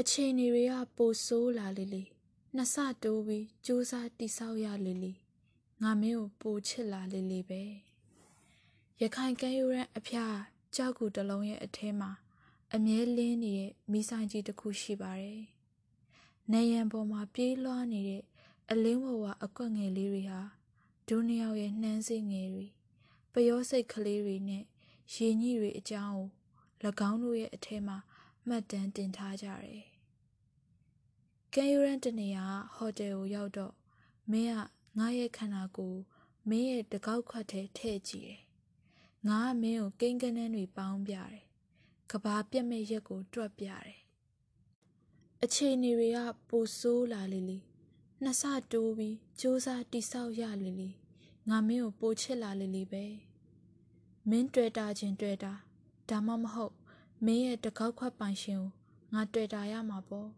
အခြေအနေတွေကပိုဆိုးလာလေလေနှစ်ဆတိုးပြီးစူးစမ်းတိဆောက်ရလေလေငါမင်းကိုပိုချစ်လာလေလေပဲရခိုင်ကမ်းရိုးရန်အဖျားကြောက်ကူတစ်လုံးရဲ့အထဲမှာအမြဲလင်းနေတဲ့မိဆိုင်ကြီးတစ်ခုရှိပါတယ်နေရန်ပေါ်မှာပြေးလွှားနေတဲ့အလင်းဝဝအကွက်ငယ်လေးတွေဟာဒုနှစ်ယောက်ရဲ့နှမ်းစိတ်ငယ်တွေပယောစိတ်ကလေးတွေနဲ့ရေညှိတွေအကြောင်းကို၎င်းတို့ရဲ့အထဲမှာ မှတ်တမ်းတင်ထားကြတယ်။ကဲယူရန်တနေရာဟိုတယ်ကိုရောက်တော့မင်းကငါရဲ့ခန္ဓာကိုယ်မင်းရဲ့တကောက်ခွက်ထဲထည့်ကြည့်တယ်။ငါကမင်းကိုကိန်းကနန်းတွေပေါင်းပြတယ်။ကဘာပြက်မဲ့ရက်ကိုတွက်ပြတယ်။အခြေအနေတွေကပိုဆိုးလာလေလေနှစ်ဆတိုးပြီးစူးစမ်းတိဆောက်ရလေလေငါမင်းကိုပိုချစ်လာလေလေပဲမင်းတွေ့တာချင်းတွေ့တာဒါမှမဟုတ် မင်းရဲ့တကောက်ခွက်ပိုင်ရှင်ကိုငါတွေ့တာရမှာပေါ့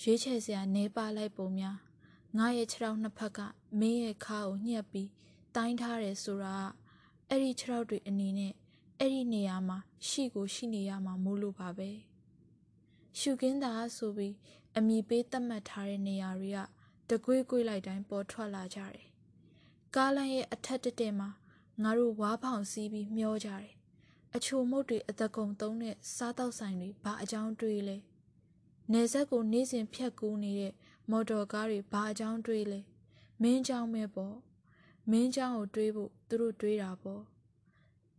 ရွေးချယ်စရာနေပါလိုက်ပုံများငါရဲ့ခြေထောက်နှစ်ဖက်ကမင်းရဲ့ခါကိုညှက်ပြီးတိုင်းထားတယ်ဆိုတာအဲ့ဒီခြေထောက်တွေအနေနဲ့အဲ့ဒီနေရာမှာရှိကိုရှိနေရမှာမို့လို့ပါပဲရှုကင်းတာဆိုပြီးအမိပေးသတ်မှတ်ထားတဲ့နေရာတွေကတကွေးကွေးလိုက်တိုင်းပေါ်ထွက်လာကြတယ်ကားလမ်းရဲ့အထက်တက်တက်မှာငါတို့ဝါးဖောင်စီးပြီးမျောကြတယ် အချိုမုတ်တွေအသက်ကုန်သုံးတဲ့စားတောက်ဆိုင်တွေဘာအကြောင်းတွေးလဲနေဆက်ကိုနေ့စဉ်ဖြတ်ကူးနေတဲ့မော်တော်ကားတွေဘာအကြောင်းတွေးလဲမင်းเจ้าမဲ့ပေါ့မင်းเจ้าကိုတွေးဖို့သူတို့တွေးတာပေါ့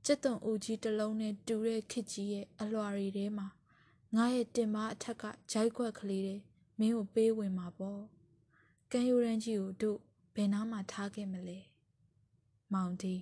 ကျက်သွန်ဦးကြီးတစ်လုံးနဲ့တူတဲ့ခစ်ကြီးရဲ့အလွှာတွေထဲမှာငါရဲ့တင်မအထက်ကဂျိုက်ခွက်ကလေးတွေမင်းကိုပေးဝင်မှာပေါ့ကံယူရန်ကြီးကိုတို့ဘယ်နားမှာထားခဲ့မလဲမောင်ဒီ